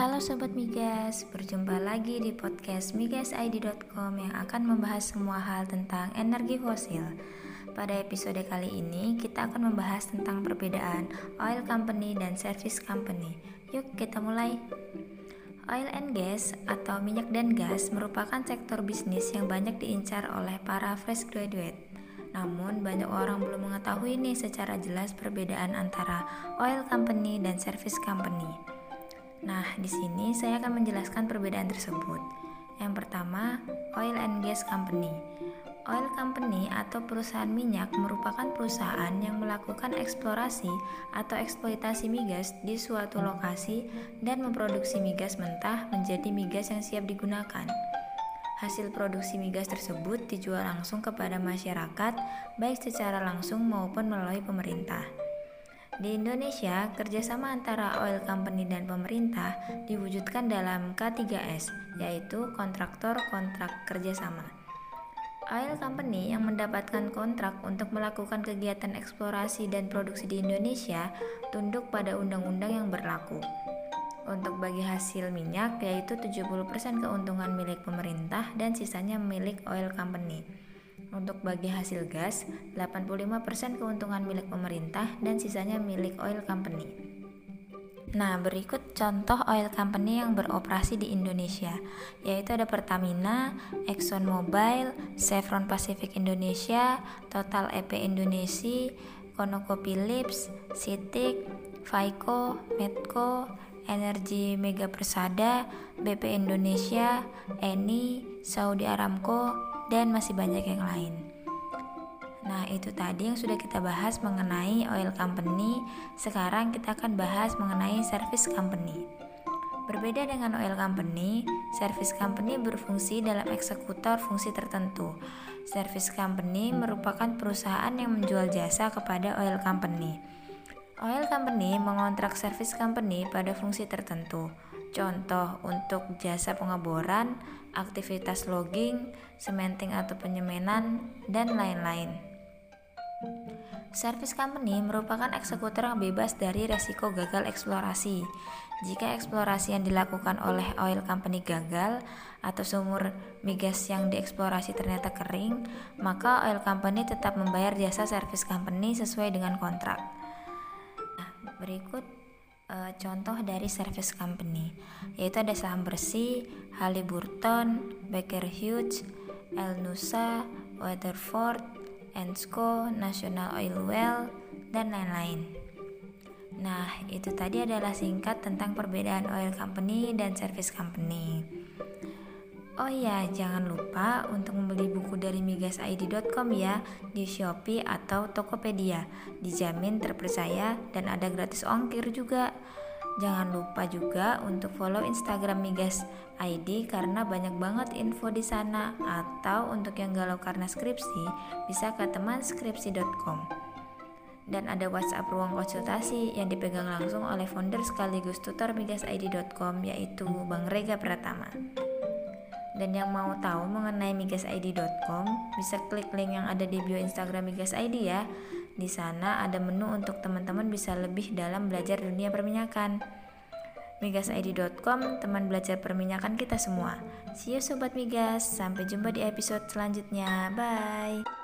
Halo Sobat Migas, berjumpa lagi di podcast migasid.com yang akan membahas semua hal tentang energi fosil. Pada episode kali ini, kita akan membahas tentang perbedaan oil company dan service company. Yuk kita mulai. Oil and gas atau minyak dan gas merupakan sektor bisnis yang banyak diincar oleh para fresh graduate. Namun, banyak orang belum mengetahui nih secara jelas perbedaan antara oil company dan service company. Nah, di sini saya akan menjelaskan perbedaan tersebut. Yang pertama, oil and gas company. Oil company atau perusahaan minyak merupakan perusahaan yang melakukan eksplorasi atau eksploitasi migas di suatu lokasi dan memproduksi migas mentah menjadi migas yang siap digunakan. Hasil produksi migas tersebut dijual langsung kepada masyarakat, baik secara langsung maupun melalui pemerintah. Di Indonesia, kerjasama antara oil company dan pemerintah diwujudkan dalam K3S, yaitu kontraktor kontrak kerjasama. Oil company yang mendapatkan kontrak untuk melakukan kegiatan eksplorasi dan produksi di Indonesia tunduk pada undang-undang yang berlaku. Untuk bagi hasil minyak yaitu 70% keuntungan milik pemerintah dan sisanya milik oil company. Untuk bagi hasil gas, 85% keuntungan milik pemerintah dan sisanya milik oil company. Nah, berikut contoh oil company yang beroperasi di Indonesia, yaitu ada Pertamina, Exxon Mobil, Chevron Pacific Indonesia, Total EP Indonesia, ConocoPhillips, Citic, Vaiko, Medco, Energi Mega Persada, BP Indonesia, Eni, Saudi Aramco, dan masih banyak yang lain. Nah, itu tadi yang sudah kita bahas mengenai oil company. Sekarang kita akan bahas mengenai service company. Berbeda dengan oil company, service company berfungsi dalam eksekutor fungsi tertentu. Service company merupakan perusahaan yang menjual jasa kepada oil company. Oil company mengontrak service company pada fungsi tertentu. Contoh untuk jasa pengeboran, aktivitas logging, cementing atau penyemenan, dan lain-lain. Service company merupakan eksekutor yang bebas dari resiko gagal eksplorasi. Jika eksplorasi yang dilakukan oleh oil company gagal atau sumur migas yang dieksplorasi ternyata kering, maka oil company tetap membayar jasa service company sesuai dengan kontrak. Nah, berikut e, contoh dari service company, yaitu ada saham bersih, Halliburton, Baker Hughes, El Nusa, Weatherford, Ensco, National Oil Well, dan lain-lain. Nah, itu tadi adalah singkat tentang perbedaan oil company dan service company. Oh ya, jangan lupa untuk membeli buku dari migasid.com ya di Shopee atau Tokopedia. Dijamin terpercaya dan ada gratis ongkir juga. Jangan lupa juga untuk follow Instagram Migas ID karena banyak banget info di sana atau untuk yang galau karena skripsi bisa ke temanskripsi.com. Dan ada WhatsApp ruang konsultasi yang dipegang langsung oleh founder sekaligus tutor migasid.com yaitu Bang Rega Pratama. Dan yang mau tahu mengenai migasid.com bisa klik link yang ada di bio Instagram Migas ID ya. Di sana ada menu untuk teman-teman bisa lebih dalam belajar dunia perminyakan. Migasid.com, teman belajar perminyakan kita semua. See you Sobat Migas, sampai jumpa di episode selanjutnya. Bye.